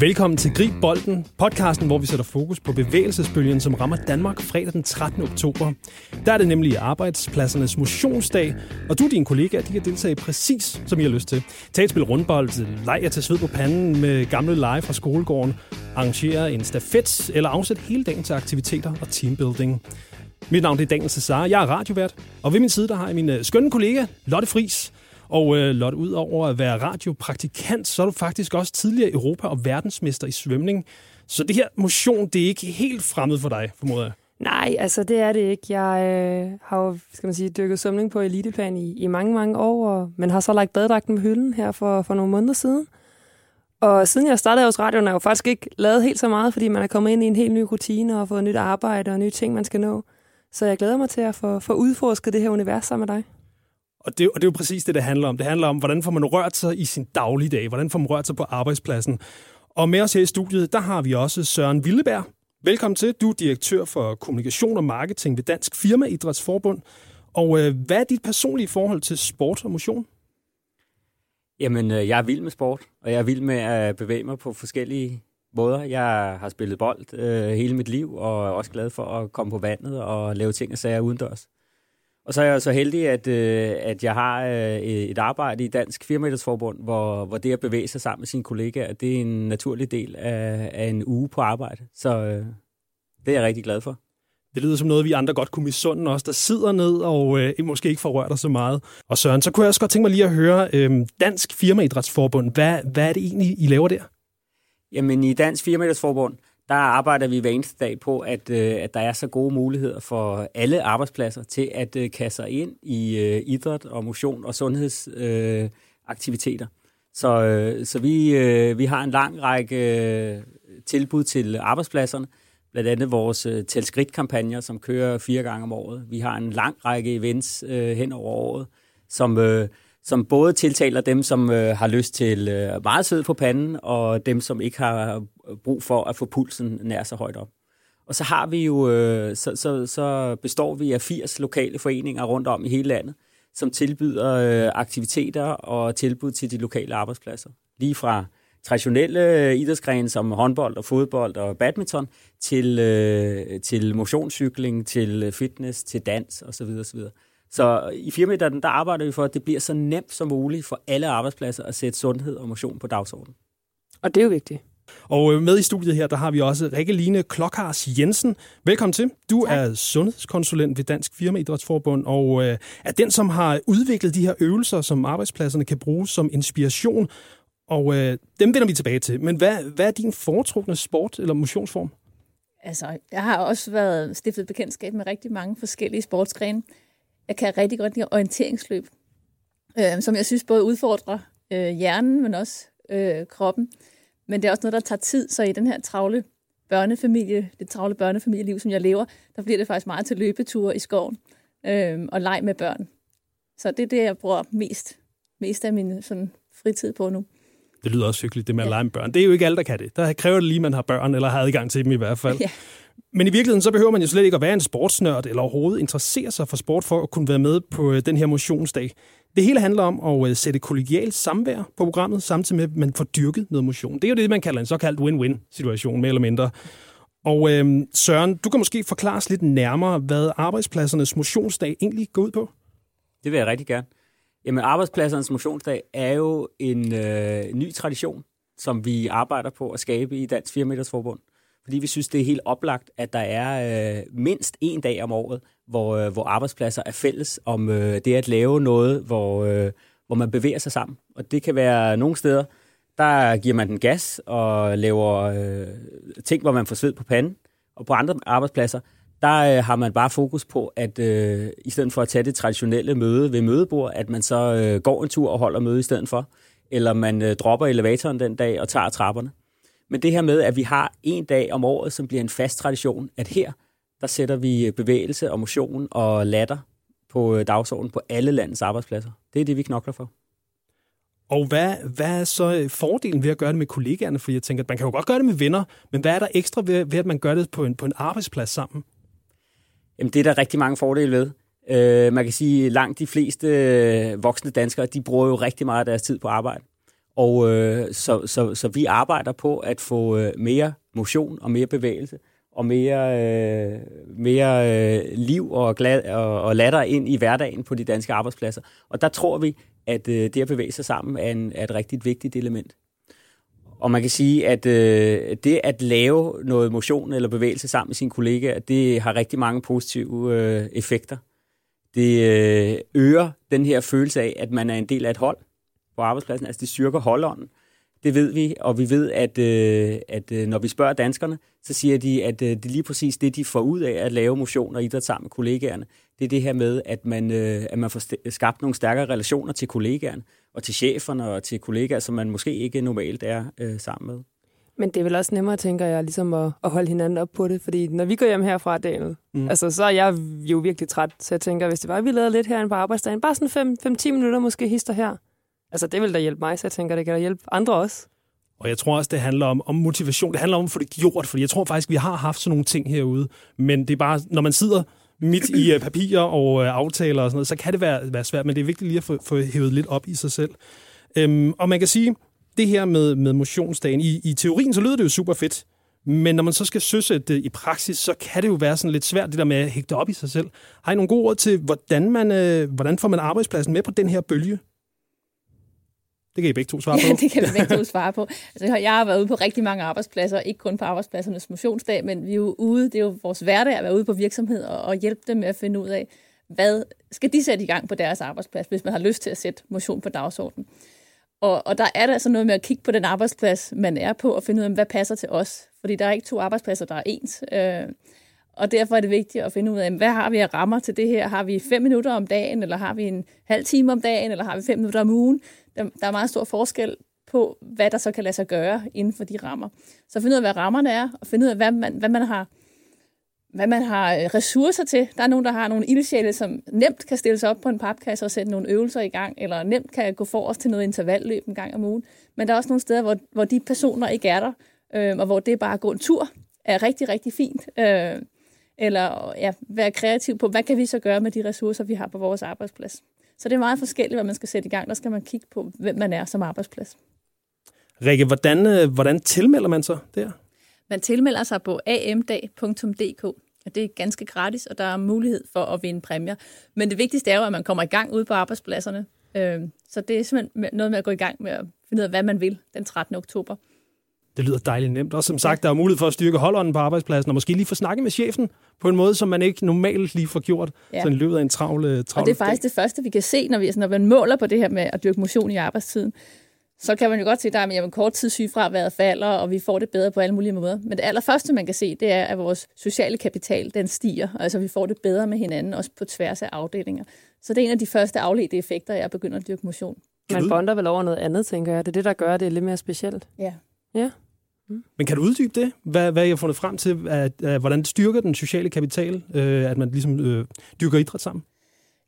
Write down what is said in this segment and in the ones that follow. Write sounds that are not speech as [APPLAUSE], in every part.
Velkommen til Grib Bolden, podcasten, hvor vi sætter fokus på bevægelsesbølgen, som rammer Danmark fredag den 13. oktober. Der er det nemlig arbejdspladsernes motionsdag, og du og dine kollegaer de kan deltage præcis, som I har lyst til. Tag et spil rundbold, leg jer til sved på panden med gamle lege fra skolegården, arrangere en stafet eller afsæt hele dagen til aktiviteter og teambuilding. Mit navn er Daniel Cesar, jeg er radiovært, og ved min side der har jeg min øh, skønne kollega Lotte Fris. Og øh, Lotte, ud over at være radiopraktikant, så er du faktisk også tidligere Europa- og verdensmester i svømning. Så det her motion, det er ikke helt fremmed for dig, formoder jeg. Nej, altså det er det ikke. Jeg øh, har jo, skal man sige, dykket svømning på eliteplan i, i mange, mange år, og, men har så lagt badedragten på hylden her for, for nogle måneder siden. Og siden jeg startede hos radioen, har jeg jo faktisk ikke lavet helt så meget, fordi man er kommet ind i en helt ny rutine og fået nyt arbejde og nye ting, man skal nå. Så jeg glæder mig til at få, få udforsket det her univers sammen med dig. Og det, og det er jo præcis det, det handler om. Det handler om, hvordan får man rørt sig i sin dagligdag? Hvordan får man rørt sig på arbejdspladsen? Og med os her i studiet, der har vi også Søren Villeberg. Velkommen til. Du er direktør for kommunikation og marketing ved Dansk Firma Idrætsforbund. Og øh, hvad er dit personlige forhold til sport og motion? Jamen, øh, jeg er vild med sport, og jeg er vild med at bevæge mig på forskellige måder. Jeg har spillet bold øh, hele mit liv, og er også glad for at komme på vandet og lave ting og sager udendørs. Og så er jeg så heldig, at, øh, at jeg har øh, et arbejde i Dansk Firmaidrætsforbund, hvor, hvor det at bevæge sig sammen med sine kollegaer, det er en naturlig del af, af en uge på arbejde. Så øh, det er jeg rigtig glad for. Det lyder som noget, vi andre godt kunne misunde os, der sidder ned og øh, måske ikke får rørt dig så meget. Og Søren, så kunne jeg også godt tænke mig lige at høre, øh, Dansk Firmaidrætsforbund, hvad, hvad er det egentlig, I laver der? Jamen i Dansk Firmaidrætsforbund, der arbejder vi hver eneste dag på, at, øh, at der er så gode muligheder for alle arbejdspladser til at øh, kaste sig ind i øh, idræt og motion og sundhedsaktiviteter. Øh, så øh, så vi, øh, vi har en lang række øh, tilbud til arbejdspladserne, blandt andet vores øh, Telskridt-kampagner, som kører fire gange om året. Vi har en lang række events øh, hen over året, som... Øh, som både tiltaler dem, som øh, har lyst til øh, meget sød på panden, og dem, som ikke har brug for at få pulsen nær så højt op. Og så har vi jo, øh, så, så, så består vi af 80 lokale foreninger rundt om i hele landet, som tilbyder øh, aktiviteter og tilbud til de lokale arbejdspladser. Lige fra traditionelle øh, idrætsgrene som håndbold og fodbold og badminton, til, øh, til motionscykling, til fitness, til dans osv. osv. Så i firmaet der, der arbejder vi for, at det bliver så nemt som muligt for alle arbejdspladser at sætte sundhed og motion på dagsordenen. Og det er jo vigtigt. Og øh, med i studiet her, der har vi også Rikke Line Klokhars Jensen. Velkommen til. Du tak. er sundhedskonsulent ved Dansk Firma Idrætsforbund, og øh, er den, som har udviklet de her øvelser, som arbejdspladserne kan bruge som inspiration. Og øh, dem vender vi tilbage til. Men hvad, hvad er din foretrukne sport eller motionsform? Altså, jeg har også været stiftet bekendtskab med rigtig mange forskellige sportsgrene. Jeg kan rigtig godt lide orienteringsløb, øh, som jeg synes både udfordrer øh, hjernen, men også øh, kroppen. Men det er også noget, der tager tid, så i den her travle børnefamilie, det travle børnefamilieliv, som jeg lever, der bliver det faktisk meget til løbeture i skoven øh, og leg med børn. Så det er det, jeg bruger mest, mest af min sådan, fritid på nu. Det lyder også hyggeligt, det med at ja. lege med børn. Det er jo ikke alle, der kan det. Der kræver det lige, at man har børn, eller har adgang til dem i hvert fald. Ja. Men i virkeligheden, så behøver man jo slet ikke at være en sportsnørd, eller overhovedet interessere sig for sport, for at kunne være med på øh, den her motionsdag. Det hele handler om at øh, sætte kollegialt samvær på programmet, samtidig med, at man får dyrket noget motion. Det er jo det, man kalder en såkaldt win-win-situation, mere eller mindre. Og øh, Søren, du kan måske forklare os lidt nærmere, hvad arbejdspladsernes motionsdag egentlig går ud på? Det vil jeg rigtig gerne. Jamen, arbejdspladsernes motionsdag er jo en øh, ny tradition, som vi arbejder på at skabe i Dansk 4 Forbund fordi vi synes, det er helt oplagt, at der er øh, mindst en dag om året, hvor, øh, hvor arbejdspladser er fælles om øh, det at lave noget, hvor, øh, hvor man bevæger sig sammen. Og det kan være nogle steder, der giver man den gas og laver øh, ting, hvor man får sved på panden. Og på andre arbejdspladser, der øh, har man bare fokus på, at øh, i stedet for at tage det traditionelle møde ved mødebord, at man så øh, går en tur og holder møde i stedet for. Eller man øh, dropper elevatoren den dag og tager trapperne. Men det her med, at vi har en dag om året, som bliver en fast tradition, at her, der sætter vi bevægelse og motion og latter på øh, dagsordenen på alle landets arbejdspladser. Det er det, vi knokler for. Og hvad, hvad er så fordelen ved at gøre det med kollegaerne? For jeg tænker, at man kan jo godt gøre det med venner, men hvad er der ekstra ved, ved at man gør det på en, på en arbejdsplads sammen? Jamen, det er der rigtig mange fordele ved. Øh, man kan sige, at langt de fleste øh, voksne danskere, de bruger jo rigtig meget af deres tid på arbejde. Og øh, så, så, så vi arbejder på at få øh, mere motion og mere bevægelse og mere, øh, mere øh, liv og, glad, og, og latter ind i hverdagen på de danske arbejdspladser. Og der tror vi, at øh, det at bevæge sig sammen er, en, er et rigtig vigtigt element. Og man kan sige, at øh, det at lave noget motion eller bevægelse sammen med sine kollegaer, det har rigtig mange positive øh, effekter. Det øh, øger den her følelse af, at man er en del af et hold på arbejdspladsen. Altså det styrker holdånden. Det ved vi, og vi ved, at, øh, at øh, når vi spørger danskerne, så siger de, at øh, det er lige præcis det, de får ud af at lave motion og idræt sammen med kollegaerne. Det er det her med, at man, øh, at man får skabt nogle stærkere relationer til kollegaerne, og til cheferne og til kollegaer, som man måske ikke normalt er øh, sammen med. Men det er vel også nemmere, tænker jeg, ligesom at, at holde hinanden op på det. Fordi når vi går hjem herfra, Daniel, mm. altså, så er jeg jo virkelig træt. Så jeg tænker, hvis det var, at vi lavede lidt herinde på arbejdsdagen, bare sådan 5-10 minutter måske hister her, Altså, det vil da hjælpe mig, så jeg tænker, det kan da hjælpe andre også. Og jeg tror også, det handler om, om motivation. Det handler om at få det gjort, fordi jeg tror faktisk, vi har haft sådan nogle ting herude. Men det er bare, når man sidder midt i uh, papirer og uh, aftaler og sådan noget, så kan det være, være svært, men det er vigtigt lige at få, få hævet lidt op i sig selv. Um, og man kan sige, det her med, med motionsdagen, i, i teorien så lyder det jo super fedt, men når man så skal søsætte det i praksis, så kan det jo være sådan lidt svært, det der med at hægte op i sig selv. Har I nogle gode råd til, hvordan, man, uh, hvordan får man arbejdspladsen med på den her bølge? Det kan I begge to svare på. Ja, [LAUGHS] det kan vi begge to svare på. Altså, jeg har været ude på rigtig mange arbejdspladser, ikke kun på arbejdspladsernes motionsdag, men vi er jo ude, det er jo vores hverdag at være ude på virksomheder og hjælpe dem med at finde ud af, hvad skal de sætte i gang på deres arbejdsplads, hvis man har lyst til at sætte motion på dagsordenen. Og, og der er der altså noget med at kigge på den arbejdsplads, man er på, og finde ud af, hvad passer til os. Fordi der er ikke to arbejdspladser, der er ens. Øh, og derfor er det vigtigt at finde ud af, hvad har vi af rammer til det her? Har vi fem minutter om dagen, eller har vi en halv time om dagen, eller har vi fem minutter om ugen? Øhm, der, er meget stor forskel på, hvad der så kan lade sig gøre inden for de rammer. Så finde ud af, hvad rammerne er, og finde ud af, hvad man, hvad man har hvad man har øh, ressourcer til. Der er nogen, der har nogle ildsjæle, som nemt kan stille sig op på en papkasse og sætte nogle øvelser i gang, eller nemt kan gå for os til noget intervalløb en gang om ugen. Men der er også nogle steder, hvor, hvor de personer ikke er der, øh, og hvor det bare at gå en tur er rigtig, rigtig fint. Øh, eller ja, være kreativ på, hvad kan vi så gøre med de ressourcer, vi har på vores arbejdsplads. Så det er meget forskelligt, hvad man skal sætte i gang. Der skal man kigge på, hvem man er som arbejdsplads. Rikke, hvordan, øh, hvordan tilmelder man sig der? Man tilmelder sig på amdag.dk, og det er ganske gratis, og der er mulighed for at vinde præmier. Men det vigtigste er jo, at man kommer i gang ude på arbejdspladserne. Øhm, så det er simpelthen noget med at gå i gang med at finde ud af, hvad man vil den 13. oktober. Det lyder dejligt nemt. Og som sagt, der er mulighed for at styrke holdånden på arbejdspladsen, og måske lige få snakket med chefen på en måde, som man ikke normalt lige får gjort, ja. så i løbet af en travl, travl Og det er faktisk dag. det første, vi kan se, når, vi, når man måler på det her med at dyrke motion i arbejdstiden. Så kan man jo godt se, at der er en kort tid sygefraværet falder, og vi får det bedre på alle mulige måder. Men det allerførste, man kan se, det er, at vores sociale kapital, den stiger. Altså, vi får det bedre med hinanden, også på tværs af afdelinger. Så det er en af de første afledte effekter, jeg begynder at dyrke motion. Man bonder vel over noget andet, tænker jeg. Det er det, der gør, at det er lidt mere specielt. Ja. Ja. Mm. Men kan du uddybe det? Hvad, hvad I har fundet frem til? At, at, hvordan styrker den sociale kapital, øh, at man ligesom øh, dyrker idræt sammen?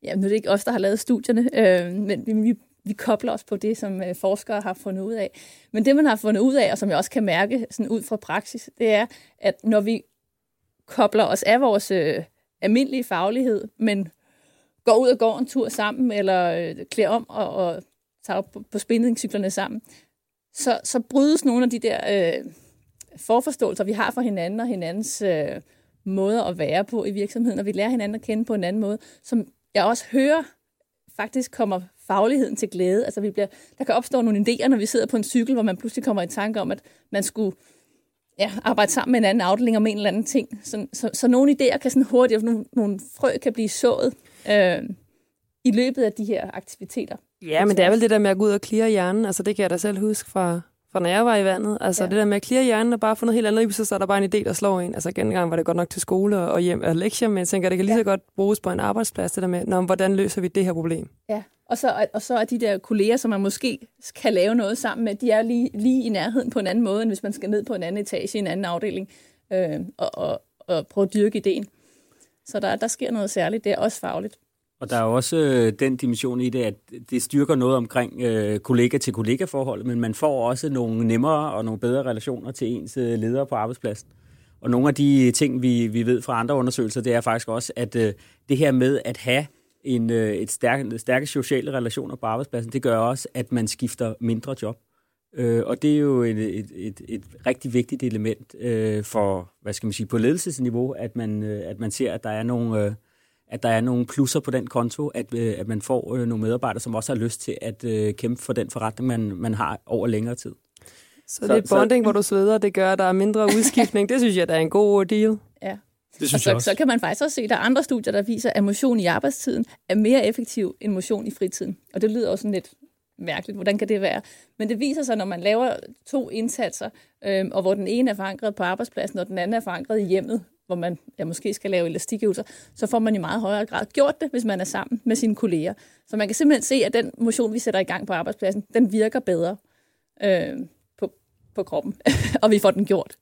Ja, nu er det ikke os, der har lavet studierne, øh, men vi, vi kobler os på det, som øh, forskere har fundet ud af. Men det, man har fundet ud af, og som jeg også kan mærke sådan ud fra praksis, det er, at når vi kobler os af vores øh, almindelige faglighed, men går ud og går en tur sammen, eller øh, klæder om og, og tager på, på spændingscyklerne sammen, så, så brydes nogle af de der øh, forforståelser, vi har for hinanden og hinandens øh, måder at være på i virksomheden, og vi lærer hinanden at kende på en anden måde, som jeg også hører faktisk kommer fagligheden til glæde. Altså vi bliver, der kan opstå nogle idéer, når vi sidder på en cykel, hvor man pludselig kommer i tanke om, at man skulle ja, arbejde sammen med en anden afdeling om en eller anden ting. Så, så, så nogle idéer kan sådan hurtigt, nogle, nogle frø kan blive sået øh, i løbet af de her aktiviteter. Ja, men det er vel det der med at gå ud og klire hjernen. Altså, det kan jeg da selv huske fra, fra når jeg var i vandet. Altså, ja. det der med at klire hjernen og bare få noget helt andet, så er der bare en idé, der slår en. Altså, gengang var det godt nok til skole og hjem og lektier, men jeg tænker, det kan lige så godt bruges på en arbejdsplads, det der med, når, hvordan løser vi det her problem? Ja, og så, og så er de der kolleger, som man måske kan lave noget sammen med, de er lige, lige i nærheden på en anden måde, end hvis man skal ned på en anden etage i en anden afdeling øh, og, og, og prøve at dyrke ideen. Så der, der sker noget særligt, det er også fagligt. Og der er også øh, den dimension i det, at det styrker noget omkring øh, kollega-til-kollega-forholdet, men man får også nogle nemmere og nogle bedre relationer til ens øh, ledere på arbejdspladsen. Og nogle af de ting, vi, vi ved fra andre undersøgelser, det er faktisk også, at øh, det her med at have en, øh, et stærke, stærke sociale relationer på arbejdspladsen, det gør også, at man skifter mindre job. Øh, og det er jo et, et, et, et rigtig vigtigt element øh, for, hvad skal man sige, på ledelsesniveau, at man, øh, at man ser, at der er nogle... Øh, at der er nogle plusser på den konto, at, øh, at man får øh, nogle medarbejdere, som også har lyst til at øh, kæmpe for den forretning, man, man har over længere tid. Så, så det er bonding, så, hvor du sveder, det gør, at der er mindre udskiftning. det synes jeg, der er en god deal. Ja. Det synes og så, jeg også. så kan man faktisk også se, at der er andre studier, der viser, at motion i arbejdstiden er mere effektiv end motion i fritiden. Og det lyder også sådan lidt mærkeligt. Hvordan kan det være? Men det viser sig, når man laver to indsatser, øh, og hvor den ene er forankret på arbejdspladsen, og den anden er forankret i hjemmet, hvor man ja, måske skal lave elastikøvelser, så får man i meget højere grad gjort det, hvis man er sammen med sine kolleger. Så man kan simpelthen se, at den motion, vi sætter i gang på arbejdspladsen, den virker bedre øh, på, på kroppen, [LAUGHS] og vi får den gjort.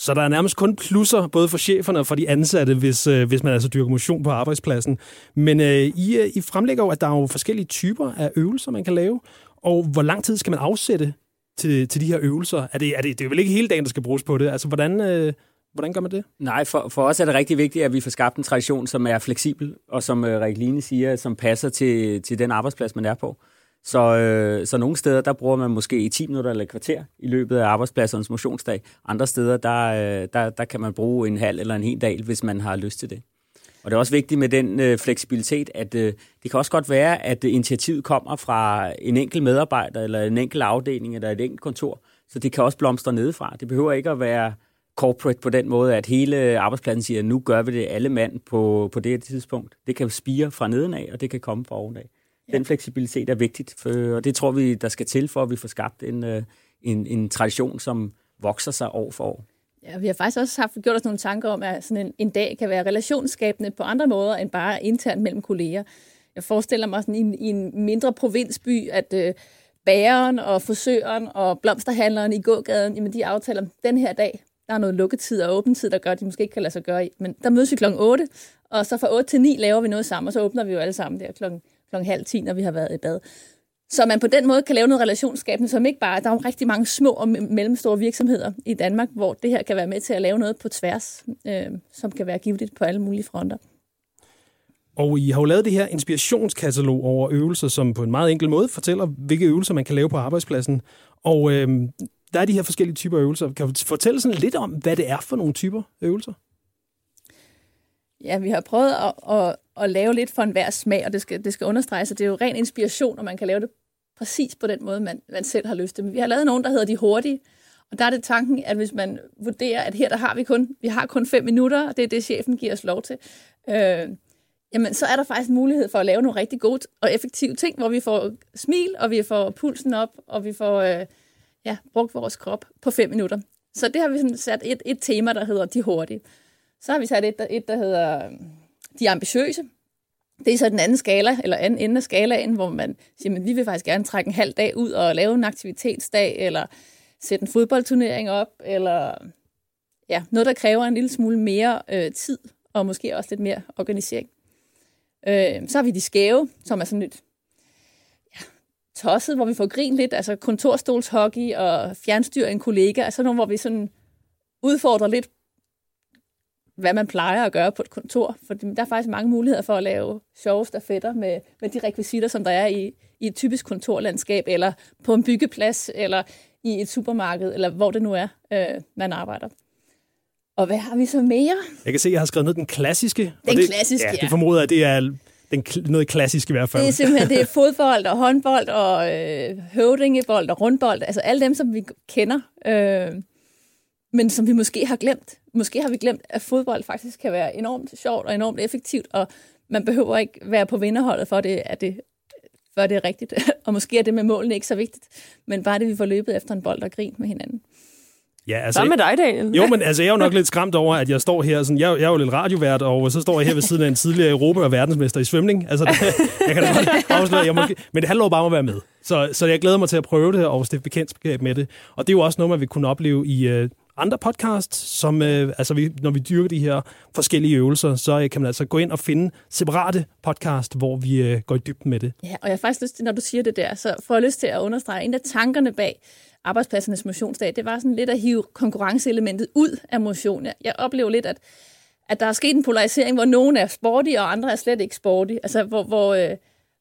Så der er nærmest kun plusser, både for cheferne og for de ansatte, hvis, øh, hvis man altså dyrker motion på arbejdspladsen. Men øh, I, øh, I fremlægger jo, at der er jo forskellige typer af øvelser, man kan lave. Og hvor lang tid skal man afsætte til, til de her øvelser? Er det, er det, det er vel ikke hele dagen, der skal bruges på det? Altså, hvordan, øh, hvordan gør man det? Nej, for, for os er det rigtig vigtigt, at vi får skabt en tradition, som er fleksibel, og som øh, Line siger, som passer til, til den arbejdsplads, man er på. Så, øh, så nogle steder, der bruger man måske 10 minutter eller et kvarter i løbet af arbejdspladsernes motionsdag. Andre steder, der, øh, der, der kan man bruge en halv eller en hel dag, hvis man har lyst til det. Og det er også vigtigt med den øh, fleksibilitet, at øh, det kan også godt være, at øh, initiativet kommer fra en enkelt medarbejder, eller en enkelt afdeling, eller et enkelt kontor. Så det kan også blomstre nedefra. Det behøver ikke at være corporate på den måde, at hele arbejdspladsen siger, at nu gør vi det alle mand på, på det tidspunkt. Det kan spire fra nedenaf, og det kan komme fra ovenaf. Den fleksibilitet er vigtigt, for, og det tror vi, der skal til, for at vi får skabt en, øh, en, en tradition, som vokser sig år for år. Ja, vi har faktisk også haft, gjort os nogle tanker om, at sådan en, en dag kan være relationsskabende på andre måder, end bare internt mellem kolleger. Jeg forestiller mig sådan i en, i en mindre provinsby, at øh, bæren og frisøren og blomsterhandleren i gågaden, jamen de aftaler, den her dag, der er noget lukketid og åbentid, der gør, at de måske ikke kan lade sig gøre. Men der mødes vi klokken 8, og så fra 8 til 9 laver vi noget sammen, og så åbner vi jo alle sammen der klokken klokken halv 10, når vi har været i bad. Så man på den måde kan lave noget relationsskabende, som ikke bare... Der er jo rigtig mange små og mellemstore virksomheder i Danmark, hvor det her kan være med til at lave noget på tværs, øh, som kan være givet på alle mulige fronter. Og I har jo lavet det her inspirationskatalog over øvelser, som på en meget enkel måde fortæller, hvilke øvelser man kan lave på arbejdspladsen. Og øh, der er de her forskellige typer øvelser. Kan du fortælle sådan lidt om, hvad det er for nogle typer øvelser? Ja, vi har prøvet at, at, at lave lidt for enhver smag, og det skal, det skal understreges, at det er jo ren inspiration, og man kan lave det præcis på den måde, man, man selv har lyst til. Men vi har lavet nogen, der hedder De Hurtige, og der er det tanken, at hvis man vurderer, at her der har vi kun, vi har kun fem minutter, og det er det, chefen giver os lov til, øh, jamen så er der faktisk mulighed for at lave nogle rigtig gode og effektive ting, hvor vi får smil, og vi får pulsen op, og vi får øh, ja, brugt vores krop på fem minutter. Så det har vi sådan sat et, et tema, der hedder De Hurtige. Så har vi sat et, der, et, der hedder De Ambitiøse. Det er så den anden skala, eller anden ende af skalaen, hvor man siger, at vi vil faktisk gerne trække en halv dag ud og lave en aktivitetsdag, eller sætte en fodboldturnering op, eller ja, noget, der kræver en lille smule mere øh, tid, og måske også lidt mere organisering. Øh, så har vi de skæve, som er sådan lidt ja, tosset, hvor vi får grin lidt, altså kontorstolshockey og fjernstyr en kollega, altså nogle, hvor vi sådan udfordrer lidt hvad man plejer at gøre på et kontor. For der er faktisk mange muligheder for at lave sjove stafetter med, med de rekvisitter, som der er i, i et typisk kontorlandskab, eller på en byggeplads, eller i et supermarked, eller hvor det nu er, øh, man arbejder. Og hvad har vi så mere? Jeg kan se, at jeg har skrevet ned den klassiske. Den det, klassiske, ja. Det formoder at det er den, noget klassisk i hvert fald. Det er simpelthen det er [LAUGHS] fodbold og håndbold og øh, høvdingebold og rundbold. Altså alle dem, som vi kender. Øh, men som vi måske har glemt. Måske har vi glemt, at fodbold faktisk kan være enormt sjovt og enormt effektivt, og man behøver ikke være på vinderholdet for det, at det, for det er rigtigt. [LAUGHS] og måske er det med målene ikke så vigtigt, men bare det, vi får løbet efter en bold og grin med hinanden. Ja, altså, Hvad med dig, Daniel? Jo, [LAUGHS] men altså, jeg er jo nok lidt skræmt over, at jeg står her, sådan, jeg, jeg er jo lidt radiovært, og så står jeg her ved siden af en tidligere Europa- og verdensmester i svømning. Altså, det, jeg kan da godt afsløre, jeg måske, men det handler jo bare om at være med. Så, så jeg glæder mig til at prøve det og stifte bekendtskab med det. Og det er jo også noget, man vil kunne opleve i uh, andre podcasts, som, øh, altså vi, når vi dyrker de her forskellige øvelser, så øh, kan man altså gå ind og finde separate podcast, hvor vi øh, går i dybden med det. Ja, og jeg har faktisk lyst til, når du siger det der, så får jeg lyst til at understrege, en af tankerne bag arbejdspladsernes motionsdag, det var sådan lidt at hive konkurrenceelementet ud af motion. Jeg oplever lidt, at, at der er sket en polarisering, hvor nogen er sporty, og andre er slet ikke sporty. Altså, hvor, hvor, øh,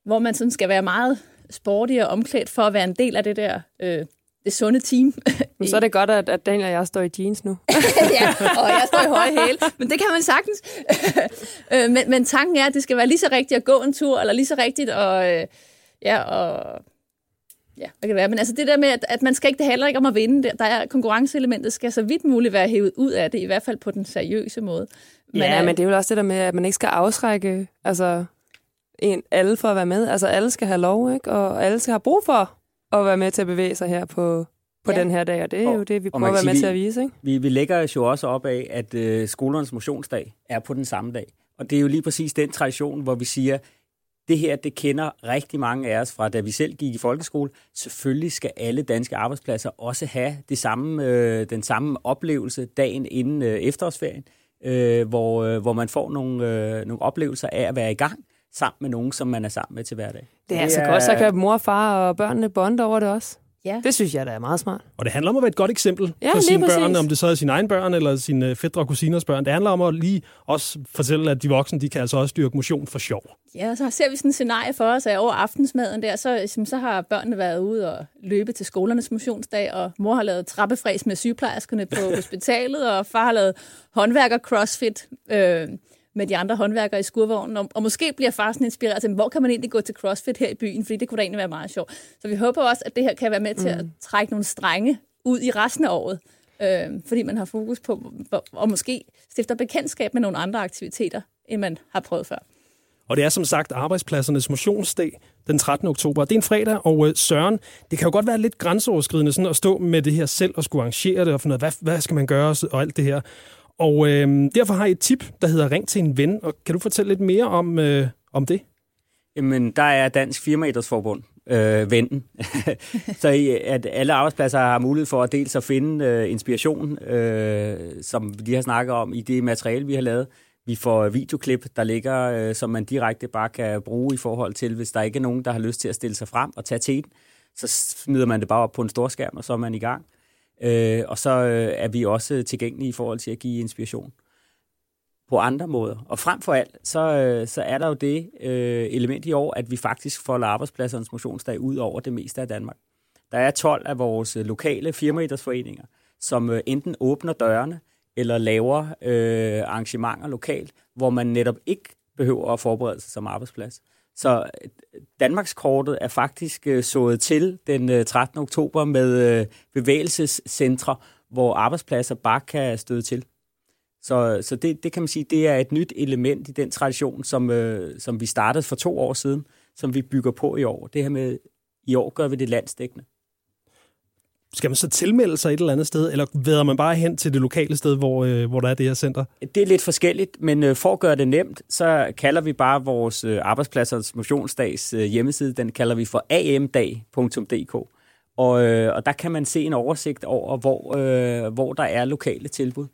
hvor man sådan skal være meget sporty og omklædt for at være en del af det der, øh, det sunde team. Men så er det godt, at, at Daniel og jeg står i jeans nu. [LAUGHS] ja, og jeg står i høje hæle, [LAUGHS] men det kan man sagtens. [LAUGHS] Øh, men, men tanken er, at det skal være lige så rigtigt at gå en tur, eller lige så rigtigt at, øh, ja, og, ja, hvad kan det være? Men altså det der med, at, at man skal ikke, det handler ikke om at vinde. Der er konkurrenceelementet skal så vidt muligt være hævet ud af det, i hvert fald på den seriøse måde. Men, ja, men det er jo også det der med, at man ikke skal afskrække altså, en, alle for at være med. Altså alle skal have lov, ikke? og alle skal have brug for at være med til at bevæge sig her på, på ja. den her dag, og det er og, jo det, vi prøver at være med vi, til at vise. Ikke? Vi, vi lægger os jo også op af, at øh, skolernes motionsdag er på den samme dag. Og det er jo lige præcis den tradition, hvor vi siger, det her, det kender rigtig mange af os fra, da vi selv gik i folkeskole. Selvfølgelig skal alle danske arbejdspladser også have det samme, øh, den samme oplevelse dagen inden øh, efterårsferien, øh, hvor, øh, hvor man får nogle, øh, nogle oplevelser af at være i gang sammen med nogen, som man er sammen med til hverdag. Det er, altså godt, så kan mor og far og børnene bonde over det også. Ja. Det synes jeg, der er meget smart. Og det handler om at være et godt eksempel ja, for sine børn, om det så er sine egne børn eller sine fædre og kusiners børn. Det handler om at lige også fortælle, at de voksne, de kan altså også dyrke motion for sjov. Ja, så ser vi sådan et scenarie for os, at over aftensmaden der, så, så har børnene været ude og løbe til skolernes motionsdag, og mor har lavet trappefræs med sygeplejerskerne på [LAUGHS] hospitalet, og far har lavet håndværker crossfit. Øh, med de andre håndværkere i skurvognen, og, og måske bliver far sådan inspireret til, hvor kan man egentlig gå til CrossFit her i byen, fordi det kunne da egentlig være meget sjovt. Så vi håber også, at det her kan være med til mm. at trække nogle strenge ud i resten af året, øh, fordi man har fokus på, og måske stifter bekendtskab med nogle andre aktiviteter, end man har prøvet før. Og det er som sagt arbejdspladsernes motionsdag den 13. oktober. Det er en fredag, og øh, Søren, det kan jo godt være lidt grænseoverskridende sådan at stå med det her selv og skulle arrangere det og finde ud af, hvad, hvad skal man gøre og alt det her. Og øh, derfor har jeg et tip, der hedder Ring til en ven. Og kan du fortælle lidt mere om, øh, om det? Jamen, der er Dansk Firmaidrætsforbund, øh, vennen. [LAUGHS] så at alle arbejdspladser har mulighed for at dels at finde øh, inspiration, øh, som vi lige har snakket om i det materiale, vi har lavet. Vi får videoklip, der ligger, øh, som man direkte bare kan bruge i forhold til, hvis der ikke er nogen, der har lyst til at stille sig frem og tage teten, så smider man det bare op på en stor skærm, og så er man i gang. Øh, og så øh, er vi også tilgængelige i forhold til at give inspiration på andre måder. Og frem for alt, så, øh, så er der jo det øh, element i år, at vi faktisk folder arbejdspladsernes motionsdag ud over det meste af Danmark. Der er 12 af vores øh, lokale firmaidrætsforeninger, som øh, enten åbner dørene eller laver øh, arrangementer lokalt, hvor man netop ikke behøver at forberede sig som arbejdsplads. Så øh, Danmarkskortet er faktisk øh, sået til den øh, 13. Oktober med øh, bevægelsescentre, hvor arbejdspladser bare kan støde til. Så, så det, det kan man sige, det er et nyt element i den tradition, som, øh, som vi startede for to år siden, som vi bygger på i år. Det her med, i år gør vi det landsdækkende. Skal man så tilmelde sig et eller andet sted, eller væder man bare hen til det lokale sted, hvor, øh, hvor der er det her center? Det er lidt forskelligt, men øh, for at gøre det nemt, så kalder vi bare vores øh, arbejdspladsers motionsdags øh, hjemmeside, den kalder vi for amdag.dk. Og, øh, og der kan man se en oversigt over, hvor, øh, hvor der er lokale tilbud.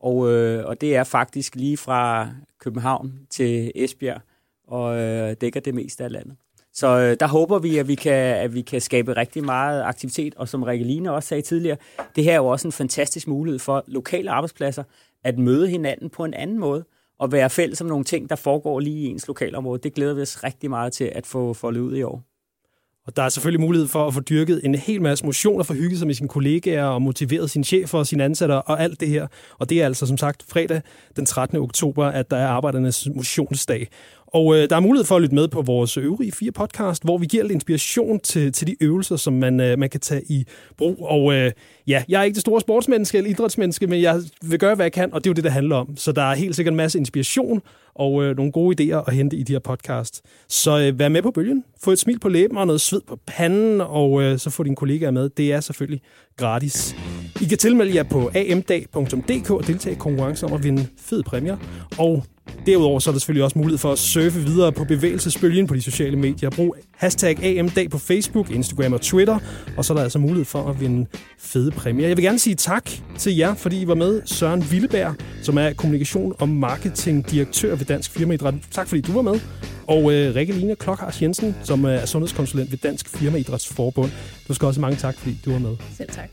Og, øh, og det er faktisk lige fra København til Esbjerg, og øh, dækker det meste af landet. Så øh, der håber vi, at vi, kan, at vi kan skabe rigtig meget aktivitet, og som Line også sagde tidligere, det her er jo også en fantastisk mulighed for lokale arbejdspladser at møde hinanden på en anden måde, og være fælles om nogle ting, der foregår lige i ens lokalområde. Det glæder vi os rigtig meget til at få foldet ud i år. Og der er selvfølgelig mulighed for at få dyrket en hel masse motion og få hygget sig med sine kollegaer og motiveret sine chefer og sine ansatte og alt det her. Og det er altså som sagt fredag den 13. oktober, at der er arbejdernes motionsdag. Og øh, der er mulighed for at lytte med på vores øvrige fire podcast, hvor vi giver lidt inspiration til, til de øvelser, som man, øh, man kan tage i brug. Og øh, ja, jeg er ikke det store sportsmenneske eller idrætsmenneske, men jeg vil gøre, hvad jeg kan, og det er jo det, det handler om. Så der er helt sikkert en masse inspiration og øh, nogle gode idéer at hente i de her podcast. Så øh, vær med på bølgen. Få et smil på læben og noget sved på panden, og øh, så få dine kollegaer med. Det er selvfølgelig gratis. I kan tilmelde jer på amdag.dk og deltage i konkurrencen om at vinde fed præmier. Og Derudover så er der selvfølgelig også mulighed for at surfe videre på bevægelsesbølgen på de sociale medier. Brug hashtag AMDAG på Facebook, Instagram og Twitter. Og så er der altså mulighed for at vinde fede præmier. Jeg vil gerne sige tak til jer, fordi I var med. Søren Villeberg, som er kommunikation- og marketingdirektør ved Dansk Firmaidræt. Tak fordi du var med. Og øh, Rikke Line Klokhars Jensen, som er sundhedskonsulent ved Dansk Firmaidrætsforbund. Du skal også mange tak, fordi du var med. Selv tak.